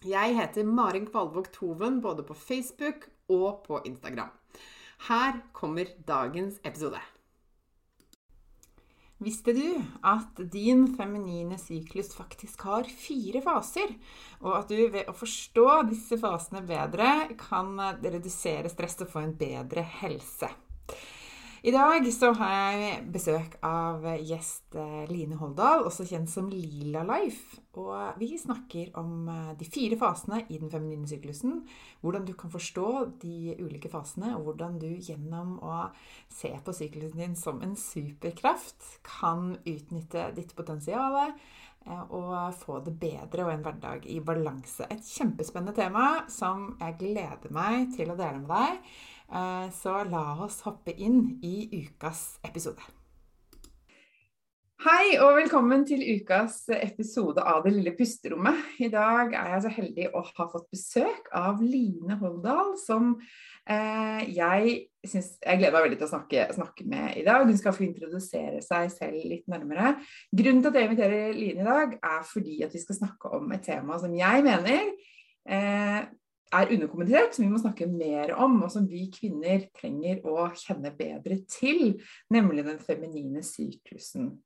Jeg heter Marin Kvalvåg Toven både på Facebook og på Instagram. Her kommer dagens episode. Visste du at din feminine syklus faktisk har fire faser, og at du ved å forstå disse fasene bedre kan redusere stress og få en bedre helse? I dag så har jeg besøk av gjest Line Holdal, også kjent som Lila Life. Og vi snakker om eh, de fire fasene i den feminine syklusen. Hvordan du kan forstå de ulike fasene, og hvordan du gjennom å se på syklusen din som en superkraft kan utnytte ditt potensial eh, og få det bedre og en hverdag i balanse. Et kjempespennende tema som jeg gleder meg til å dele med deg. Eh, så la oss hoppe inn i ukas episode. Hei og velkommen til ukas episode av Det lille pusterommet. I dag er jeg så heldig å ha fått besøk av Line Holdal, som eh, jeg, synes, jeg gleder meg veldig til å snakke, snakke, med i dag. Hun skal få introdusere seg selv litt nærmere. Grunnen til at jeg inviterer Line i dag, er fordi at vi skal snakke om et tema som jeg mener eh, er underkommunisert, som vi må snakke mer om, og som vi kvinner trenger å kjenne bedre til, nemlig den feminine syklusen.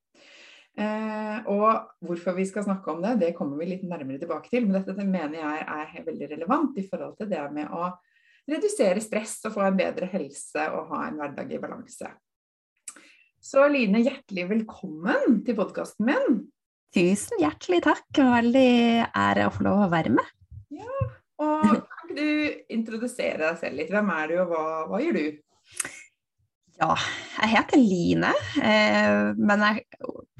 Eh, og hvorfor vi skal snakke om det, det kommer vi litt nærmere tilbake til. Men dette det mener jeg er veldig relevant i forhold til det med å redusere stress og få en bedre helse og ha en hverdag i balanse. Så Line, hjertelig velkommen til podkasten min. Tusen hjertelig takk, og veldig ære å få lov å være med. Ja, og kan du introdusere deg selv litt? Hvem er du, og hva, hva gjør du? Ja, jeg heter Line, eh, men jeg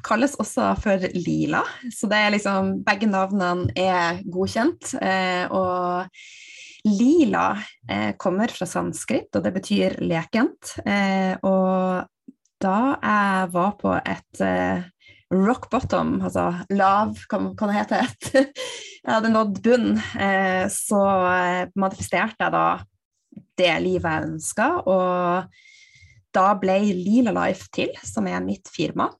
kalles også for Lila. Så det er liksom Begge navnene er godkjent. Eh, og Lila eh, kommer fra sanskrit, og det betyr lekent. Og da jeg var på et rock bottom, altså lav, hva det heter Jeg hadde nådd bunn, så manifesterte jeg da det livet jeg ønska, og da ble Lila Life til, som er mitt firma.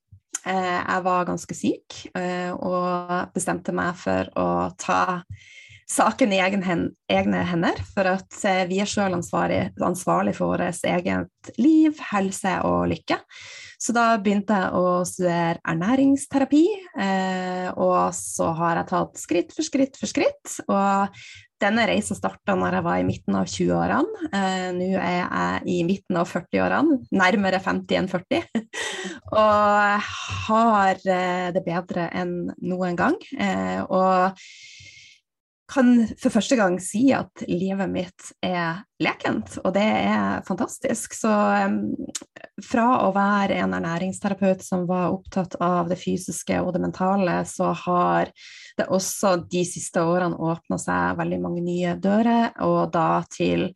Eh, jeg var ganske syk og bestemte meg for å ta saken i egne hender, for at vi er sjøl ansvarlig, ansvarlig for vårt eget liv, helse og lykke. Så da begynte jeg å studere ernæringsterapi, eh, og så har jeg tatt skritt for skritt for skritt. Og denne reisa starta når jeg var i midten av 20-årene. Eh, Nå er jeg i midten av 40-årene, nærmere 50 enn 40. og har eh, det bedre enn noen gang. Eh, og kan for første gang si at livet mitt er lekent, og det er fantastisk. Så fra å være en ernæringsterapeut som var opptatt av det fysiske og det mentale, så har det også de siste årene åpna seg veldig mange nye dører, og da til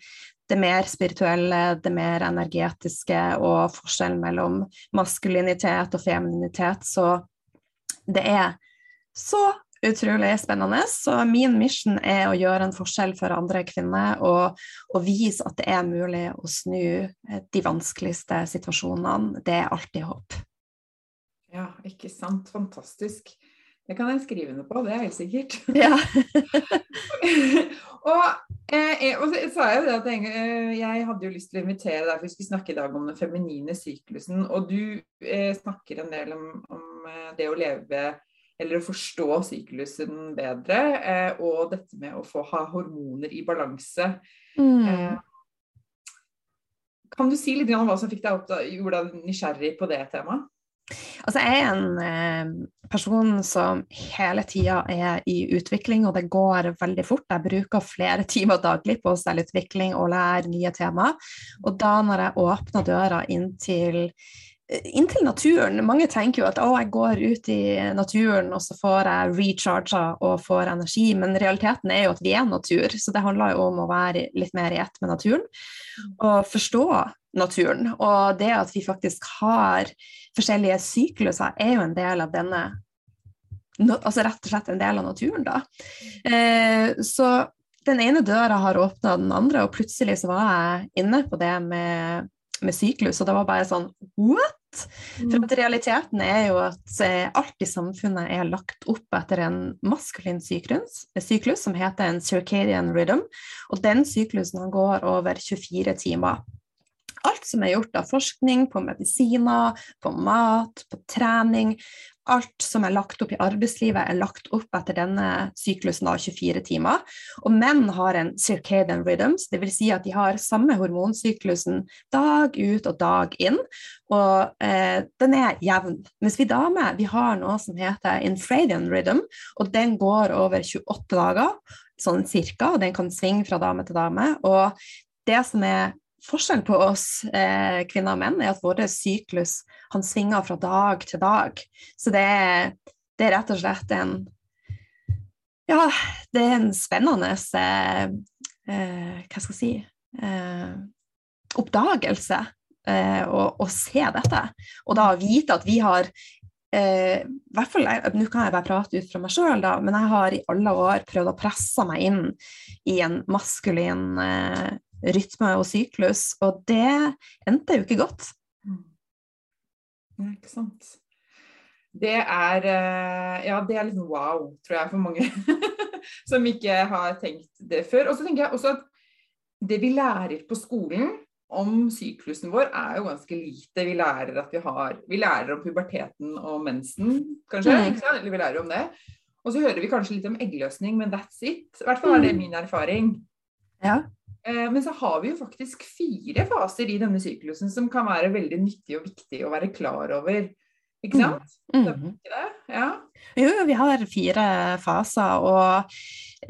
det mer spirituelle, det mer energetiske og forskjellen mellom maskulinitet og femininitet. Så det er så utrolig spennende. Så min mission er å gjøre en forskjell for andre kvinner og, og, vise at det er mulig å snu eh, de vanskeligste situasjonene. Det er alltid håp. Ja, ikke sant. Fantastisk. Det kan jeg skrive noe på, det er helt sikkert. Ja. og, eh, og, så sa jeg jo det at jeg, eh, jeg, hadde jo lyst til å invitere deg, for vi skulle snakke i dag om den feminine syklusen. Og du eh, snakker en del om, om, eh, det å leve eller å forstå syklusen bedre, eh, og dette med å få ha hormoner i balanse. Mm. kan du si litt om hva som fikk deg opp, da, gjorde deg nysgjerrig på det temaet? Altså, jeg er en eh, person som hele tida er i utvikling, og det går veldig fort. Jeg bruker flere timer daglig på selvutvikling og lære nye temaer. Og da når jeg åpner døra inn til, inn til naturen Mange tenker jo at å, jeg går ut i naturen og så får jeg recharga og får energi, men realiteten er jo at vi er natur, så det handler jo om å være litt mer i ett med naturen. Og forstå naturen. Og det at vi faktisk har forskjellige sykluser, er jo en del av denne Altså rett og slett en del av naturen, da. Eh, så den ene døra har åpna den andre, og plutselig så var jeg inne på det med, med syklus, og det var bare sånn what? For at realiteten er jo at eh, alt i samfunnet er lagt opp etter en maskulin syklus, syklus som heter en circadian rhythm, og den syklusen går over 24 timer alt som er gjort av forskning på medisiner, på mat, på trening, alt som er lagt opp i arbeidslivet, er lagt opp etter denne syklusen av 24 timer. Og menn har en circadian rhythms, dvs. Si at de har samme hormonsyklusen dag ut og dag inn. Og eh, den er jevn. Mens vi damer vi har noe som heter infradian rhythm, og den går over 28 dager, sånn cirka. Og den kan svinge fra dame til dame. Og det som er forskjellen på oss eh, kvinner og menn er at vår syklus han svinger fra dag til dag. Så det er, det er rett og slett en Ja, det er en spennende eh, eh, Hva skal jeg si eh, Oppdagelse eh, å, å, se dette. Og da vite at vi har Eh, hvert fall, Nå kan jeg bare prate ut fra meg sjøl, men jeg har i alle år prøvd å presse meg inn i en maskulin rytme og syklus, og det endte jo ikke godt. Mm. Ja, ikke sant. Det er eh, Ja, det er litt wow, tror jeg, for mange som ikke har tenkt det før. Og så tenker jeg også at det vi lærer på skolen om syklusen vår, er jo ganske lite. Vi lærer at vi har Vi lærer om puberteten og mensen, kanskje. Mm. Ikke? Eller vi lærer om det. Og så hører vi kanskje litt om eggløsning, men that's it. I hvert fall er det mm. min erfaring. Ja. Eh, men så har vi jo faktisk fire faser i denne syklusen som kan være veldig nyttig og viktig å være klar over. Ikke mm. sant? Mm. Mm. Ja. Jo, vi har fire faser, og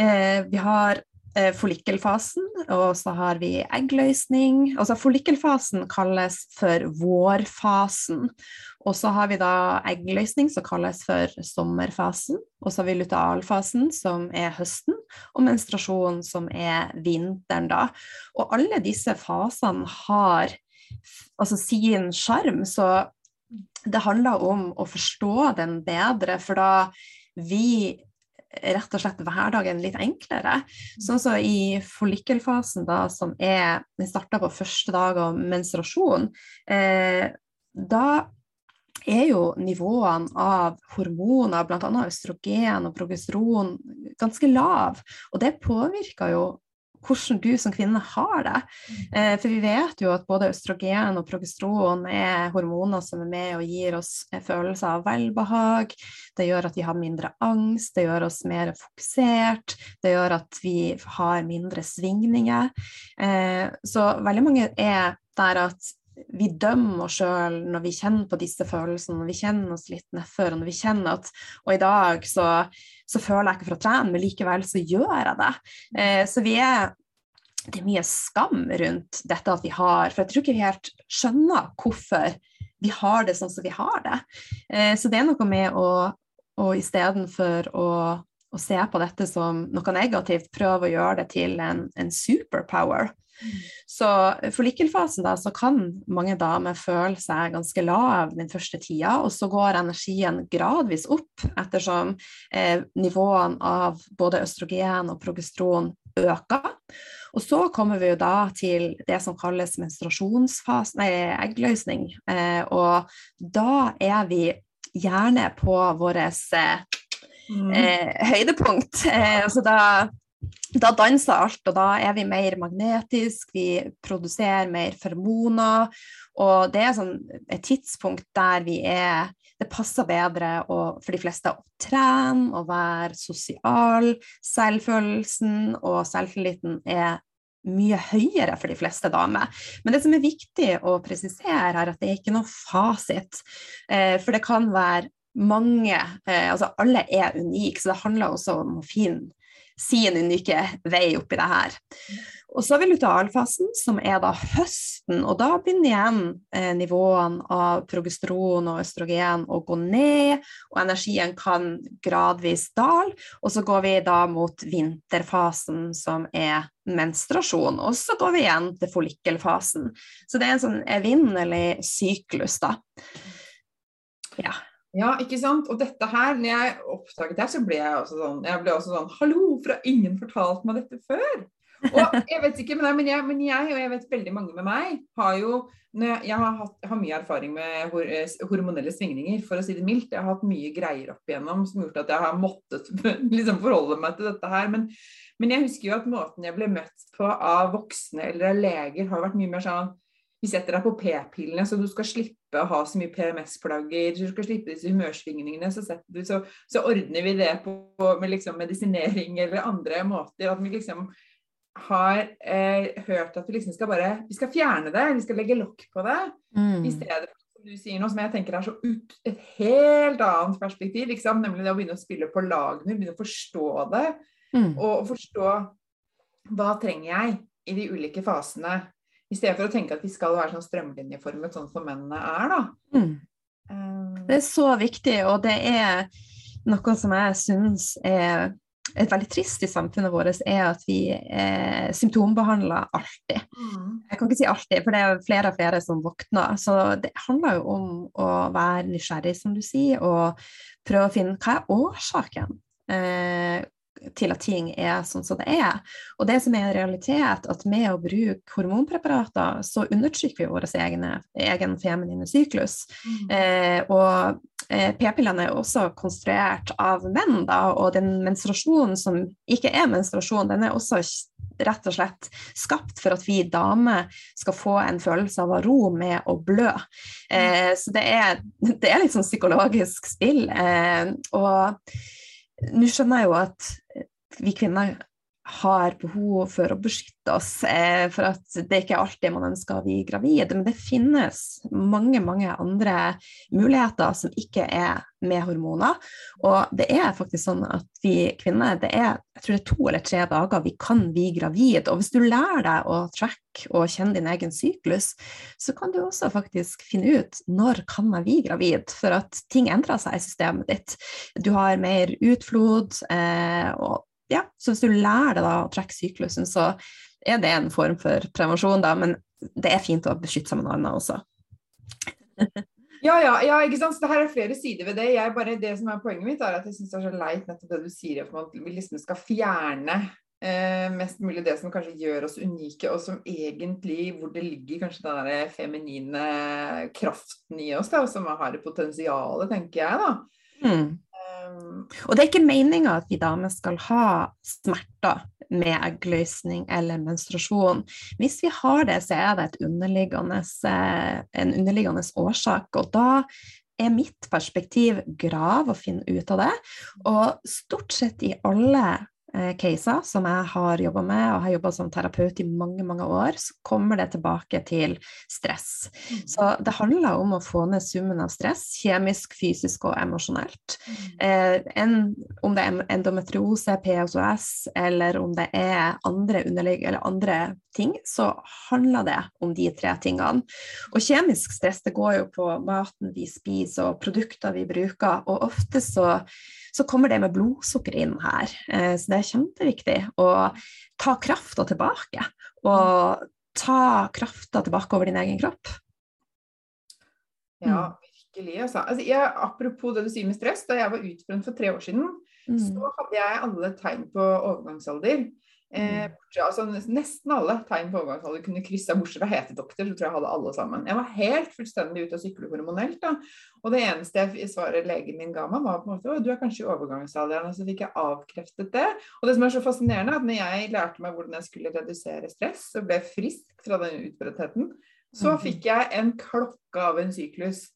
eh, vi har eh, follikkelfasen, og så har vi eggløsning. Altså follikkelfasen kalles for vårfasen. Og så har vi da eggløsning, som kalles for sommerfasen. Og så har vi lutealfasen, som er høsten, og menstruasjon, som er vinteren, da. Og alle disse fasene har altså sin sjarm, så det handler om å forstå den bedre, for da vi rett og slett hverdagen litt enklere. Sånn som så i follikkelfasen, da, som er Den starter på første dag av menstruasjon. Eh, da er jo nivåene av hormoner, bl.a. østrogen og progesteron, ganske lav. Og det påvirker jo hvordan du som kvinne har det. Eh, for vi vet jo at både østrogen og progesteron er hormoner som er med og gir oss følelser av velbehag. Det gjør at vi har mindre angst, det gjør oss mer fokusert, det gjør at vi har mindre svingninger. Eh, så veldig mange er der at vi dømmer oss sjøl når vi kjenner på disse følelsene, når vi kjenner oss litt nedfor, når vi kjenner at Og i dag så, så føler jeg ikke for å trene, men likevel så gjør jeg det. Eh, så vi er det er mye skam rundt dette at vi har For jeg tror ikke vi helt skjønner hvorfor vi har det sånn som vi har det. Eh, så det er noe med å, å istedenfor å å se på dette som noe negativt, prøve å gjøre det til en, en superpower. Så for lykkelfasen da, så kan mange damer føle seg ganske lav den første tida, og så går energien gradvis opp ettersom eh, nivåene av både østrogen og progesteron øker. Og så kommer vi jo da til det som kalles menstruasjonsfase, nei, eggløsning, eh, og da er vi gjerne på vårt eh, mm. eh, høydepunkt. Eh, altså da, da danser alt, og da er vi mer magnetisk, vi produserer mer fermoner. Og det er sånn et tidspunkt der vi er Det passer bedre å, for de fleste å trene og være sosial. Selvfølelsen og selvtilliten er mye høyere for de fleste damer. Men det som er viktig å presisere, er at det er ikke noe fasit. Eh, for det kan være mange eh, Altså alle er unike, så det handler også om å finne sin unike vei oppi det her. Og så har vi lutealfasen, som er da høsten, og da begynner igjen eh, nivåene av progesteron og østrogen å gå ned, og energien kan gradvis dale. Og så går vi da mot vinterfasen, som er menstruasjon, og så går vi igjen til follikkelfasen. Så det er en sånn evinnelig syklus, da. Ja. Ja, ikke sant. Og dette her, når jeg oppdaget det, så ble jeg også sånn Jeg ble også sånn Hallo, for har ingen fortalt meg dette før? Og jeg vet ikke, men jeg, men jeg, og jeg vet veldig mange med meg, har jo jeg, har, hatt, har mye erfaring med hor eh, hormonelle svingninger, for å si det mildt. Jeg har hatt mye greier opp igjennom som har gjort at jeg har måttet liksom, forholde meg til dette her. Men, men jeg husker jo at måten jeg ble møtt på av voksne eller av leger, har vært mye mer sånn vi setter deg på p-pillene, så du skal slippe å ha så mye PMS-plager. Du skal slippe disse humørsvingningene. Så, du, så, så ordner vi det på, med liksom medisinering eller andre måter. At vi liksom har eh, hørt at vi liksom skal bare Vi skal fjerne det, vi skal legge lokk på det. Mm. I stedet for som du sier noe som jeg tenker er så ut, et helt annet perspektiv. Liksom, nemlig det å begynne å spille på lag med, begynne å forstå det. Mm. Og forstå hva trenger jeg i de ulike fasene. I stedet for å tenke at vi skal være sånn strømlinjeformet, sånn som mennene er, da. Mm. Um, det er så viktig, og det er noe som jeg syns er et veldig trist i samfunnet vårt, er at vi eh, symptombehandler alltid. Mm. Jeg kan ikke si alltid, for det er flere og flere som våkner. Så det handler jo om å være nysgjerrig, som du sier, og prøve å finne hva er årsaken. Eh, til at ting er sånn som det er. Og det som er en realitet, at med å bruke hormonpreparater, så undertrykker vi vår egen feminine syklus. Mm. Eh, og Eh, p-pillene er også konstruert av menn, da, og den menstruasjonen som ikke er menstruasjon, den er også rett og slett skapt for at vi damer skal få en følelse av å ro med å blø. Eh, så det er, det er, litt sånn psykologisk spill. Eh, og nå skjønner jeg jo at vi kvinner har behov for å beskytte oss. Eh, for at det ikke er alltid man ønsker å bli gravid. Men det finnes mange, mange andre muligheter som ikke er med hormoner. Og det er faktisk sånn at vi kvinner, det er jeg tror det er to eller tre dager vi kan bli gravid. Og hvis du lærer deg å tracke og kjenne din egen syklus, så kan du også faktisk finne ut når kan jeg bli gravid, for at ting endrer seg i systemet ditt. Du har mer utflod, eh, og ja, så hvis du lærer deg da å trekke syklusen, så er det en form for prevensjon, da, men det er fint å beskytte seg med noe annet også. ja, ja, ja, ikke sant. Så det her er flere sider ved det. Jeg bare, det som er Poenget mitt er at jeg syns det er så leit nettopp det du sier, at man liksom skal fjerne eh, mest mulig det som kanskje gjør oss unike, og som egentlig hvor det ligger kanskje den der feminine kraften i oss, da, som har det potensialet, tenker jeg, da. Mm. Og det er ikke meninga at vi damer skal ha smerter med eggløsning eller menstruasjon. Hvis vi har det, så er det underliggende, eh, en underliggende årsak. Og da er mitt perspektiv grav å finne ut av det. Og stort sett i alle caser som jeg har jobba med, og har jobba som terapeut i mange mange år, så kommer det tilbake til stress. Mm. Så det handler om å få ned summen av stress, kjemisk, fysisk og emosjonelt. Mm. Eh, om det er endometriose, PSOS, eller om det er andre underligg eller andre ting, så handler det om de tre tingene. Og kjemisk stress det går jo på maten vi spiser og produkter vi bruker, og ofte så så kommer det med blodsukker inn her. Eh, så det er kjempeviktig å ta krafta tilbake. Og ta krafta tilbake over din egen kropp. Ja, mm. virkelig. Altså. altså jeg, apropos det du sier med stress. Da jeg var utbrent for tre år siden, mm. så hadde jeg alle tegn på overgangsalder. Eh, altså, nesten alle tegn på overgangsalder kunne kryssa, bortsett fra hetedoktor, så tror jeg hadde alle sammen. Jeg var helt fullstendig ute å sykle hormonelt. da, Og det eneste jeg svaret legen min ga meg, var på en måte du er kanskje i overgangsalderen. Og så fikk jeg avkreftet det. Og det som er så fascinerende, er at når jeg lærte meg hvordan jeg skulle redusere stress, og ble frisk fra den utbredtheten, så mhm. fikk jeg en klokke av en syklus.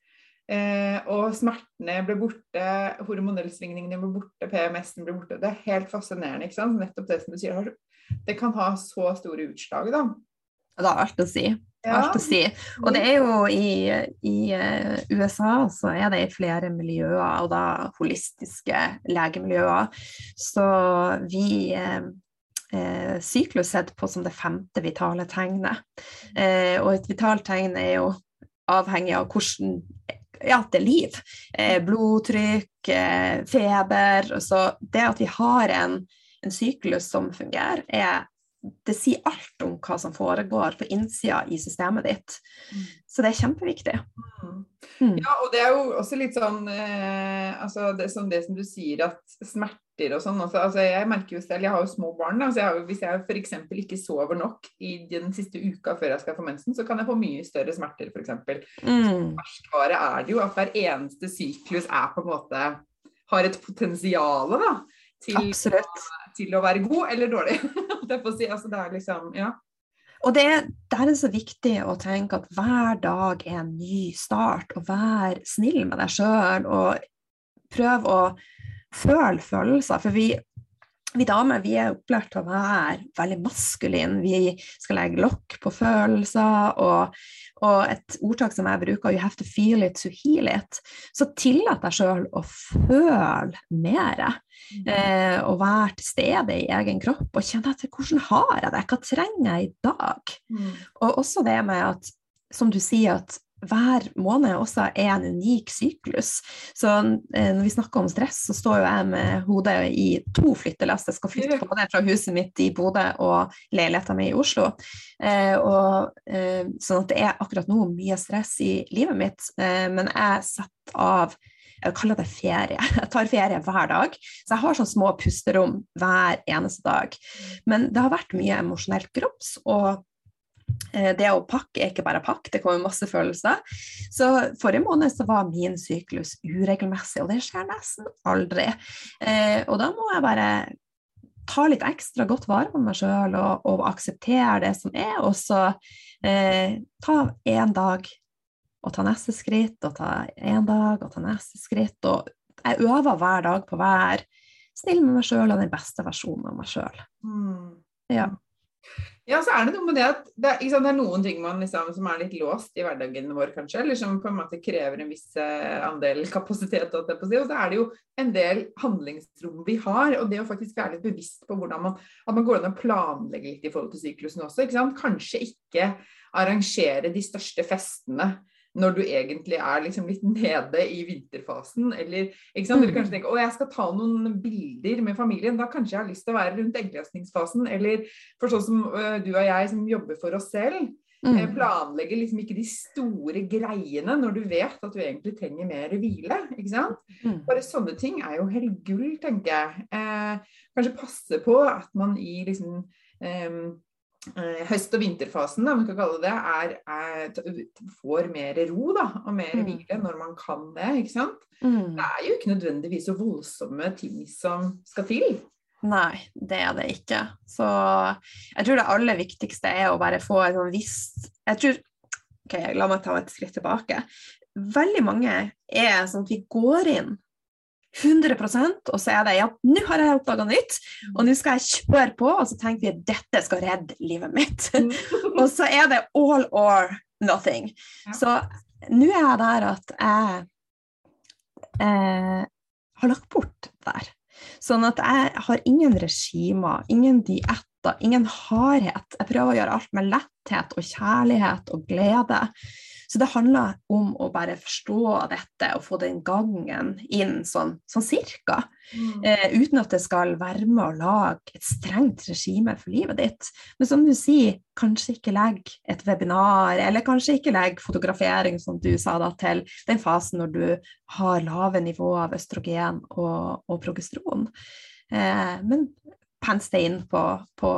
Eh, og smertene ble borte, hormonellsvingningene ble borte, PMS-en ble borte. Det er helt fascinerende. ikke sant? Nettopp det som du sier. Det kan ha så store utslag, da. Det har alt å si. Alt å si. Og det er jo i, i uh, USA så er det i flere miljøer, og da holistiske legemiljøer. Så vi uh, eh, syklus sett på som det femte vitale tegnet. Eh, og et vitalt tegn er jo avhengig av hvordan ja, det er liv. Eh, blodtrykk, eh, feber. Så det at vi har en, en syklus som fungerer, er det sier alt om hva som foregår på innsida i systemet ditt. Mm. Så det er kjempeviktig. Mm. Ja, og det er jo også litt sånn eh, altså det, som det som du sier, at smerter og sånn altså Jeg merker jo selv, jeg har jo små barn. Da, så jeg hvis jeg f.eks. ikke sover nok i den siste uka før jeg skal få mensen, så kan jeg få mye større smerter, f.eks. Mm. Ferskvare er det jo at hver eneste syklus er på en måte har et potensial da, til, til, å være god eller dårlig. altså, det er liksom, ja. Og det, der er det så viktig å tenke at hver dag er en ny start, og vær snill med deg sjøl, og prøv å føle følelser. For vi, vi damer vi er opplært til å være veldig maskuline. Vi skal legge lokk på følelser. Og, og, et ordtak som jeg bruker, 'you have to feel it to heal it'. Så tillat deg sjøl å føle mer. Eh, og være til stede i egen kropp og kjenne etter hvordan har jeg det, hva trenger jeg i dag? Mm. Og også det med at, som du sier, at hver måned også er en unik syklus. Så eh, når vi snakker om stress, så står jo jeg med hodet i to flyttelass. Jeg skal flytte både fra huset mitt i Bodø og leiligheten min i Oslo. Eh, og, eh, sånn at det er akkurat nå mye stress i livet mitt, eh, men jeg setter av jeg kaller det ferie. Jeg tar ferie hver dag. Så jeg har sånn små pusterom hver eneste dag. Men det har vært mye emosjonelt grovs. Og det å pakke er ikke bare pakk, det kommer masse følelser. Så forrige måned så var min syklus uregelmessig, og det skjer nesten aldri. Eh, og da må jeg bare ta litt ekstra godt vare på meg sjøl og, og, akseptere det som er, og så eh, ta én dag og ta neste skritt, og ta én dag, og ta neste skritt. Og jeg øver hver dag på å være snill med meg sjøl og den beste versjonen av meg sjøl. Mm. Ja. Ja, så er det noe med det at det, sant, det er noen ting man liksom, som er litt låst i hverdagen vår, kanskje. Eller som på en måte krever en viss eh, andel kapasitet. Og så er det jo en del handlingsrom vi har. Og det å faktisk være litt bevisst på hvordan man, at man går an å planlegge litt i forhold til syklusen også. Ikke? Kanskje ikke arrangere de største festene når du egentlig er liksom litt nede i vinterfasen. Eller, ikke sant? eller kanskje tenker å jeg skal ta noen bilder med familien. Da kanskje jeg har lyst til å være rundt eggløsningsfasen. Eller for sånn som uh, du og jeg som jobber for oss selv. Mm. Planlegger liksom ikke de store greiene når du vet at du egentlig trenger mer hvile. ikke sant? Mm. Bare sånne ting er jo helt gull, tenker jeg. Eh, kanskje passe på at man i liksom Eh, høst- og vinterfasen, om vi kan kalle det, er, er, får mer ro da, og mer mm. hvile når man kan det. ikke sant? Mm. Det er jo ikke nødvendigvis så voldsomme ting som skal til. Nei, det er det ikke. Så jeg tror det aller viktigste er å bare få en sånn visst Jeg tror OK, la meg ta et skritt tilbake. Veldig mange er sånn at vi går inn 100 og så er det ja, nå har jeg oppdaga nytt, og nå skal jeg kjøre på, og så tenker vi at dette skal redde livet mitt. og så er det all or nothing. Ja. Så nå er jeg der at jeg eh, har lagt bort der. Sånn at jeg har ingen regimer, ingen dietter, ingen hardhet. Jeg prøver å gjøre alt med letthet og kjærlighet og glede. Så det handler om å bare forstå dette og få den gangen inn sånn, sånn cirka. Mm. Eh, uten at det skal være med å lage et strengt regime for livet ditt. Men som du sier, kanskje ikke legg et webinar, eller kanskje ikke legg fotografering, som du sa da, til den fasen når du har lave nivåer av østrogen og, og progesteron. Eh, men pense det inn på, på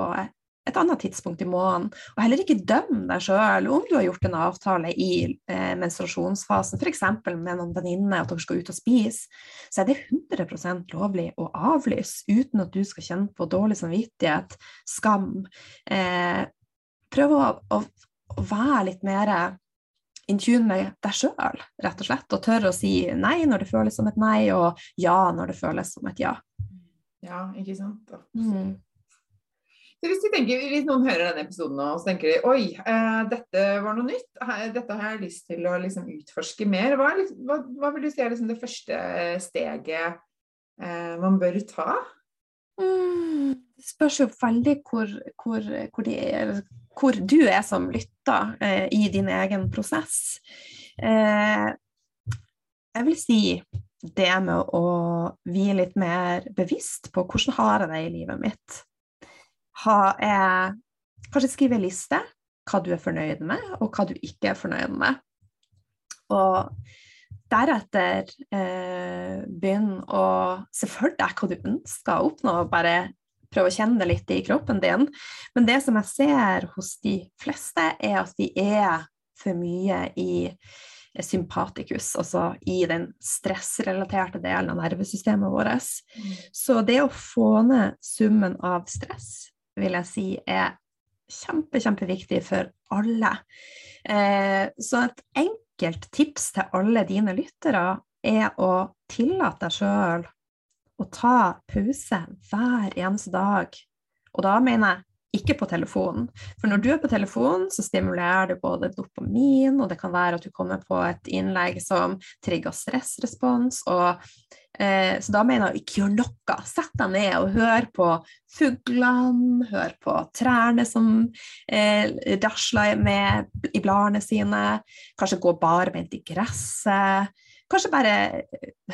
et annet tidspunkt i måneden. Og heller ikke døm deg sjøl om du har gjort en avtale i eh, menstruasjonsfasen, f.eks. med noen venninner, at dere skal ut og spise, så er det 100% lovlig å avlyse uten at du skal kjenne på dårlig samvittighet, skam. Eh, prøv å, å, å, være litt mer in tune med deg sjøl, rett og slett, og tørre å si nei når det føles som et nei, og ja når det føles som et ja. Ja, ikke sant. Mm. Så hvis, tenker, hvis, noen hører denne episoden så tenker de oi, eh, dette var noe nytt. Dette har jeg lyst til å liksom, utforske mer. Hva, hva, hva, vil du si er liksom, det første steget eh, man bør ta? Mm, det spørs jo veldig hvor, hvor, hvor, er, hvor, du er som lytter eh, i din egen prosess. Eh, jeg vil si det med å bli litt mer bevisst på hvordan har jeg det i livet mitt ha, eh, kanskje skrive en liste hva du er fornøyd med, og hva du ikke er fornøyd med. Og deretter eh, begynne å se for deg hva du ønsker å oppnå, og bare prøve å kjenne det litt i kroppen din. Men det som jeg ser hos de fleste, er at de er for mye i sympatikus, altså i den stressrelaterte delen av nervesystemet vårt. Mm. Så det å få ned summen av stress vil jeg si er kjempe, kjempeviktig for alle. Eh, så et enkelt tips til alle dine lyttere er å tillate deg sjøl å ta pause hver eneste dag. Og da mener jeg ikke på telefonen. For når du er på telefonen, så stimulerer du både dopamin, og det kan være at du kommer på et innlegg som trigger stressrespons. og eh, Så da mener jeg ikke gjør noe. Sett deg ned og hør på fuglene, hør på trærne som eh, rasler med i bladene sine. Kanskje gå barbeint i gresset. Kanskje bare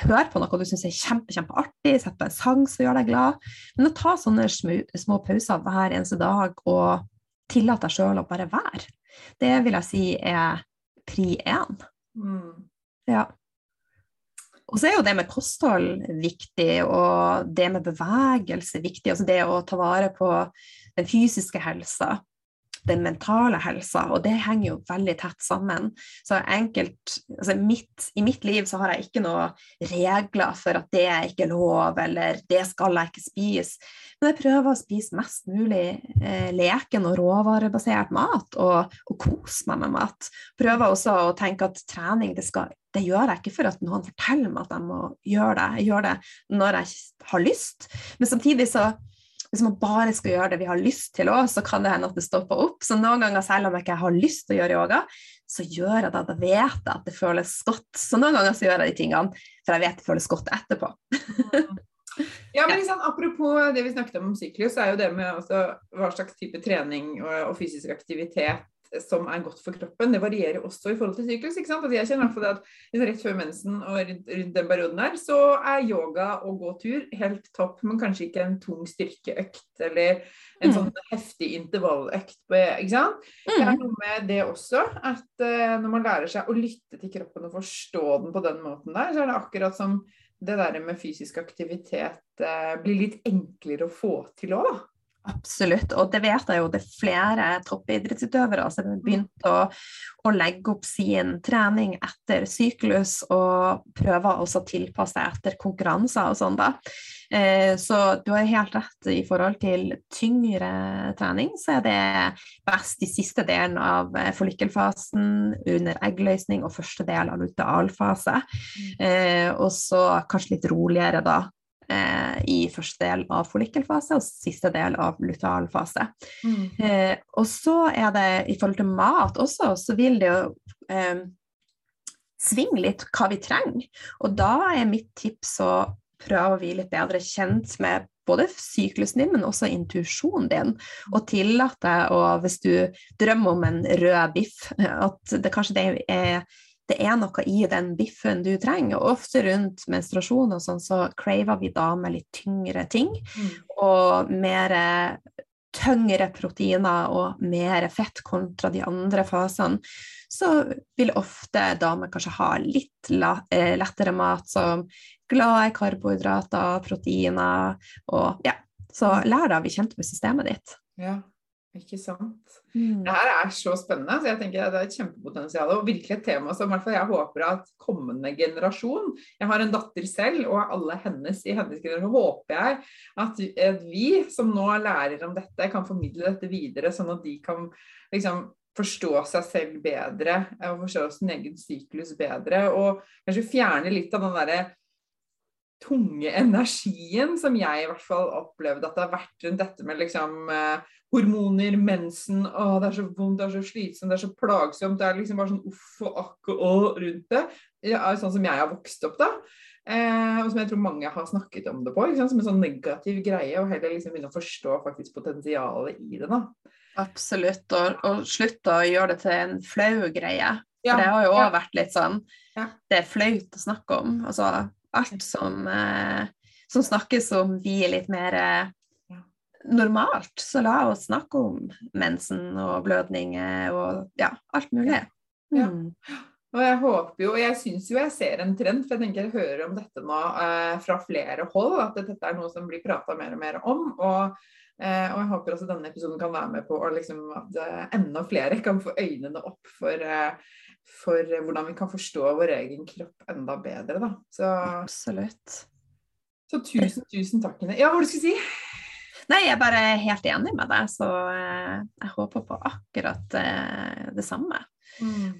høre på noe du syns er kjempe, kjempeartig, sett på en sang som gjør deg glad. Men å ta sånne små, små pauser hver eneste dag og tillate deg sjøl å bare være, det vil jeg si er pri én. Mm. Ja. Og så er jo det med kosthold viktig, og det med bevegelse viktig. Altså det å ta vare på den fysiske helsa den mentale helsa, og det henger jo veldig tett sammen. Så enkelt, altså mitt, I mitt liv så har jeg ikke noen regler for at det er ikke lov, eller det skal jeg ikke spise. Men jeg prøver å spise mest mulig eh, leken og råvarebasert mat, og, og kose meg med mat. Prøver også å tenke at trening det, skal, det gjør jeg ikke for at noen forteller meg at jeg må gjøre det. Jeg gjør det når jeg har lyst. Men samtidig så hvis man bare skal gjøre det vi har lyst til òg, så kan det hende at det stopper opp. Så noen ganger, selv om jeg ikke har lyst til å gjøre yoga, så gjør jeg det. Da vet jeg at det føles godt. Så noen ganger så gjør jeg de tingene, for jeg vet det føles godt etterpå. ja, men liksom, Apropos det vi snakket om om syklus, så er jo det med hva slags type trening og, og fysisk aktivitet som er godt for kroppen, det varierer også i forhold til syklus. ikke sant? Altså jeg kjenner i at Rett før mensen og rundt den perioden her, så er yoga og gå tur helt topp, men kanskje ikke en tung styrkeøkt eller en mm. sånn heftig intervalløkt. ikke sant? Det er mm. noe med det også, at uh, når man lærer seg å lytte til kroppen og forstå den på den måten der, så er det akkurat som det der med fysisk aktivitet uh, blir litt enklere å få til òg. Absolutt, og det vet jeg jo det er flere toppidrettsutøvere som har begynt å, å, legge opp sin trening etter syklus og prøver også å tilpasse seg etter konkurranser og sånn, da. Eh, så du har helt rett i forhold til tyngre trening, så er det best i siste delen av forlykkelfasen, under eggløsning og første del av lutealfase. Mm. Eh, og så kanskje litt roligere da eh, i første del av follikkelfase og siste del av lutealfase. Mm. Eh, og så er det i forhold til mat også, så vil det jo eh, svinge litt hva vi trenger. Og da er mitt tips å prøve å bli litt bedre kjent med både syklusen din, men også intuisjonen din. Og tillate, og hvis du drømmer om en rød biff, at det kanskje det er det er noe i den biffen du trenger. Og ofte rundt menstruasjon og sånn, så craver vi damer litt tyngre ting. Mm. Og mer tyngre proteiner og mer fett kontra de andre fasene. Så vil ofte damer kanskje ha litt eh, lettere mat som glad i karbohydrater, proteiner og ja, Så lær deg å bli kjent med systemet ditt. Ja, ikke sant. Mm. Det her er så spennende. så jeg tenker Det er et kjempepotensial. Og virkelig et tema som jeg håper at kommende generasjon Jeg har en datter selv, og alle hennes i hennes generasjon håper jeg at, at vi som nå lærer om dette, kan formidle dette videre, sånn at de kan liksom forstå seg selv bedre og forstå sin egen syklus bedre. Og kanskje fjerne litt av den derre tunge energien som jeg i hvert fall opplevde at det har vært rundt dette med liksom eh, hormoner, mensen, å, det er så vondt, det er så slitsomt, det er så plagsomt. Det er liksom bare sånn uff og akk og å rundt det. Det er sånn som jeg har vokst opp da. Eh, og som jeg tror mange har snakket om det på, som en sånn negativ greie. Og heller liksom begynne å forstå faktisk potensialet i det. da. Absolutt. Og, og slutte å gjøre det til en flau greie. For det har jo òg ja. vært litt sånn Ja. Det er flaut å snakke om. Altså alt som, eh, som snakkes om, vi er litt mer eh, Ja. Normalt. Så la oss snakke om mensen og blødninger og ja, alt mulig. Ja. Mm. Og jeg håper jo, og jeg syns jo jeg ser en trend, for jeg tenker jeg hører om dette nå eh, fra flere hold, at dette er noe som blir prata mer og mer om. Og, eh, og jeg håper også denne episoden kan være med på liksom, at eh, enda flere kan få øynene opp for, eh, for hvordan vi kan forstå vår egen kropp enda bedre. Da. Så, Absolutt. så tusen, tusen takk, Ine. Ja, hva var det du skulle si? Nei, jeg er bare helt enig med deg, så eh, jeg håper på akkurat eh, det samme.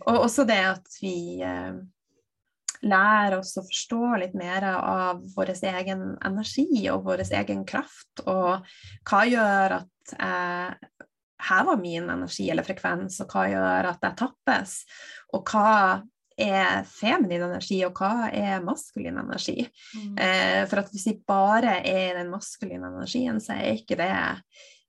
Og også det at vi eh, lærer oss å forstå litt mer av vår egen energi og vår egen kraft, og hva gjør at jeg hever min energi eller frekvens, og hva gjør at jeg tappes, og hva er feminin energi, og hva er maskulin energi. Mm. Eh, for at hvis vi bare er den maskuline energien, så er ikke det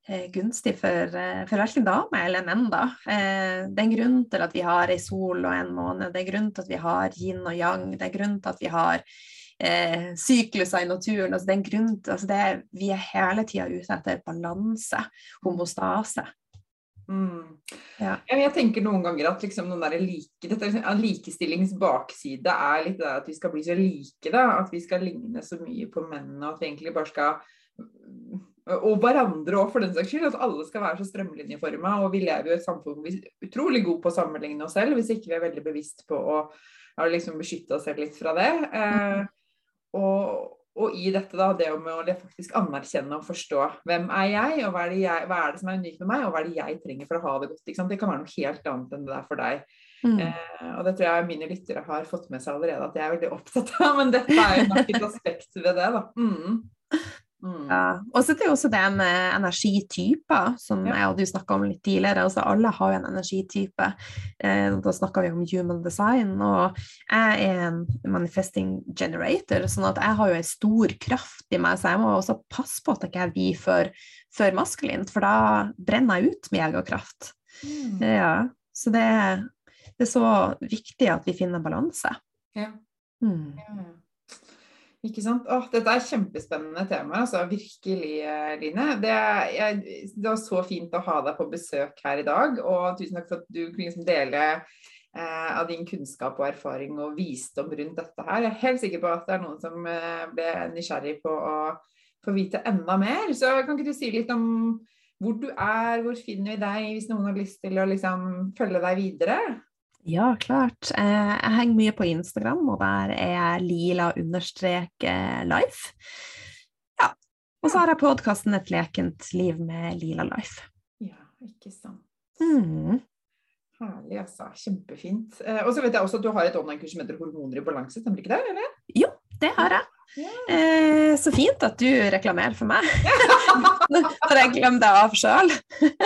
eh, gunstig for, eh, for verken damer eller menn. da. Eh, det er en grunn til at vi har ei sol og en måne, det er en grunn til at vi har yin og yang, det er en grunn til at vi har eh, sykluser i naturen. Altså, det er en grunn til, altså, det vi er hele tida ute etter balanse, homostase. Mm. Ja. Jeg tenker noen ganger at liksom like, dette, liksom- likestillings bakside er litt det at vi skal bli så like. Da, at vi skal ligne så mye på mennene. At vi egentlig bare skal Og hverandre òg, for den saks skyld. At alle skal være så strømlinjeforma. Og vi lever jo i et samfunn hvor vi er utrolig gode på å sammenligne oss selv, hvis ikke vi er veldig bevisst på å, å liksom beskytte oss selv litt fra det. Eh, og, og i dette da, det med å faktisk anerkjenne og forstå hvem er jeg, og hva er, det jeg, hva er det som er unikt med meg, og hva er det jeg trenger for å ha det godt. Det kan være noe helt annet enn det der for deg. Mm. Eh, og det tror jeg mine lyttere har fått med seg allerede at jeg er veldig opptatt av, men dette er jo nok et aspekt ved det, da. Mm. Mm. Ja. Og så er det jo også det med energityper, som Ja. jeg og du snakka om litt tidligere. Altså, alle har jo en energitype. Eh, da snakka vi om human design, og jeg er en manifesting generator, sånn at jeg har jo en stor kraft i meg, så jeg må også passe på at jeg ikke blir for, for maskulint, for da brenner jeg ut med egenkraft. Mm. Ja. Så det, det er så viktig at vi finner balanse. Ja. Mm. Ikke sant? Åh, dette er kjempespennende tema, altså virkelig, eh, Line. Det, jeg, det var så fint å ha deg på besøk her i dag, og tusen takk for at du kunne liksom dele eh, av din kunnskap og erfaring og visdom rundt dette her. Jeg er helt sikker på at det er noen som eh, ble nysgjerrig på å få vite enda mer. Så kan ikke du si litt om hvor du er, hvor finner vi deg, hvis noen har lyst til å liksom følge deg videre? Ja, klart. Eh, jeg henger mye på Instagram, og der er jeg lila understrek eh, life. Ja. Og så har jeg podkasten Et lekent liv med Lila Life. Ja, ikke sant. Mm. Herlig, altså. Kjempefint. Eh, og så vet jeg også at du har et online-kurs som heter Hormoner i balanse, stemmer ikke det? eller? Det har jeg. Eh, så fint at du reklamerer for meg. Når jeg glemmer det av sjøl.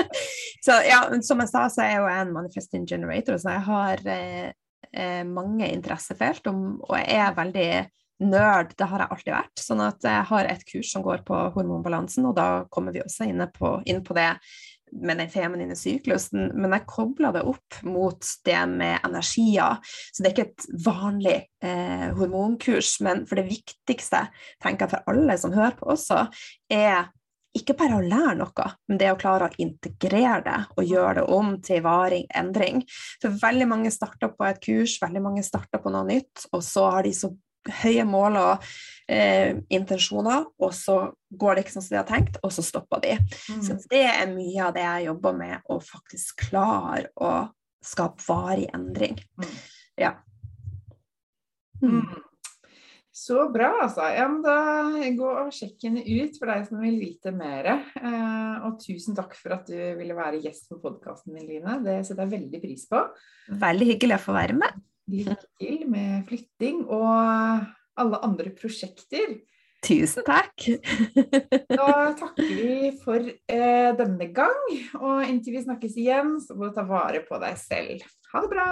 så ja, som jeg sa, så er jeg jo en manifesting generator, så jeg har eh, eh, mange interessefelt, og jeg er veldig nerd, det har jeg alltid vært. Sånn at jeg har et kurs som går på hormonbalansen, og da kommer vi også inn på, inn på det med den feminine syklusen, men jeg kobler det opp mot det med energier. Så det er ikke et vanlig eh, hormonkurs, men for det viktigste, tenker jeg for alle som hører på også, er ikke bare å lære noe, men det å klare å integrere det og gjøre det om til varig endring. For veldig mange starter på et kurs, veldig mange starter på noe nytt, og så har de så høye mål og eh, intensjoner, og så går det ikke sånn som de har tenkt, og så stopper de. Mm. Så det er mye av det jeg jobber med, å faktisk klare å skape varig endring. Mm. Ja. Mm. mm. Så bra, altså. Ja, men da gå og sjekk henne ut for deg som vil vite mer. Eh, og tusen takk for at du ville være gjest på podkasten min, Line. Det setter jeg veldig pris på. Veldig hyggelig å få være med. Lykke til med flytting og alle andre prosjekter. Tusen takk. da takker vi for eh, denne gang. Og inntil vi snakkes igjen, så må du ta vare på deg selv. Ha det bra.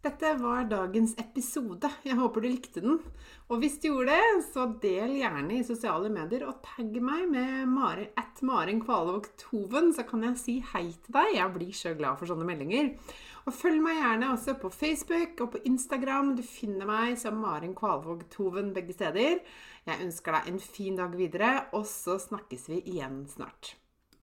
Dette var dagens episode. Jeg håper du likte den. Og hvis du gjorde det, så del gjerne i sosiale medier og tagg meg med Mari, at Maren Kvalvåg Toven, så kan jeg si hei til deg. Jeg blir så glad for sånne meldinger. Og følg meg gjerne også på Facebook og på Instagram. Du finner meg som Maren Kvalvåg Toven begge steder. Jeg ønsker deg en fin dag videre, og så snakkes vi igjen snart.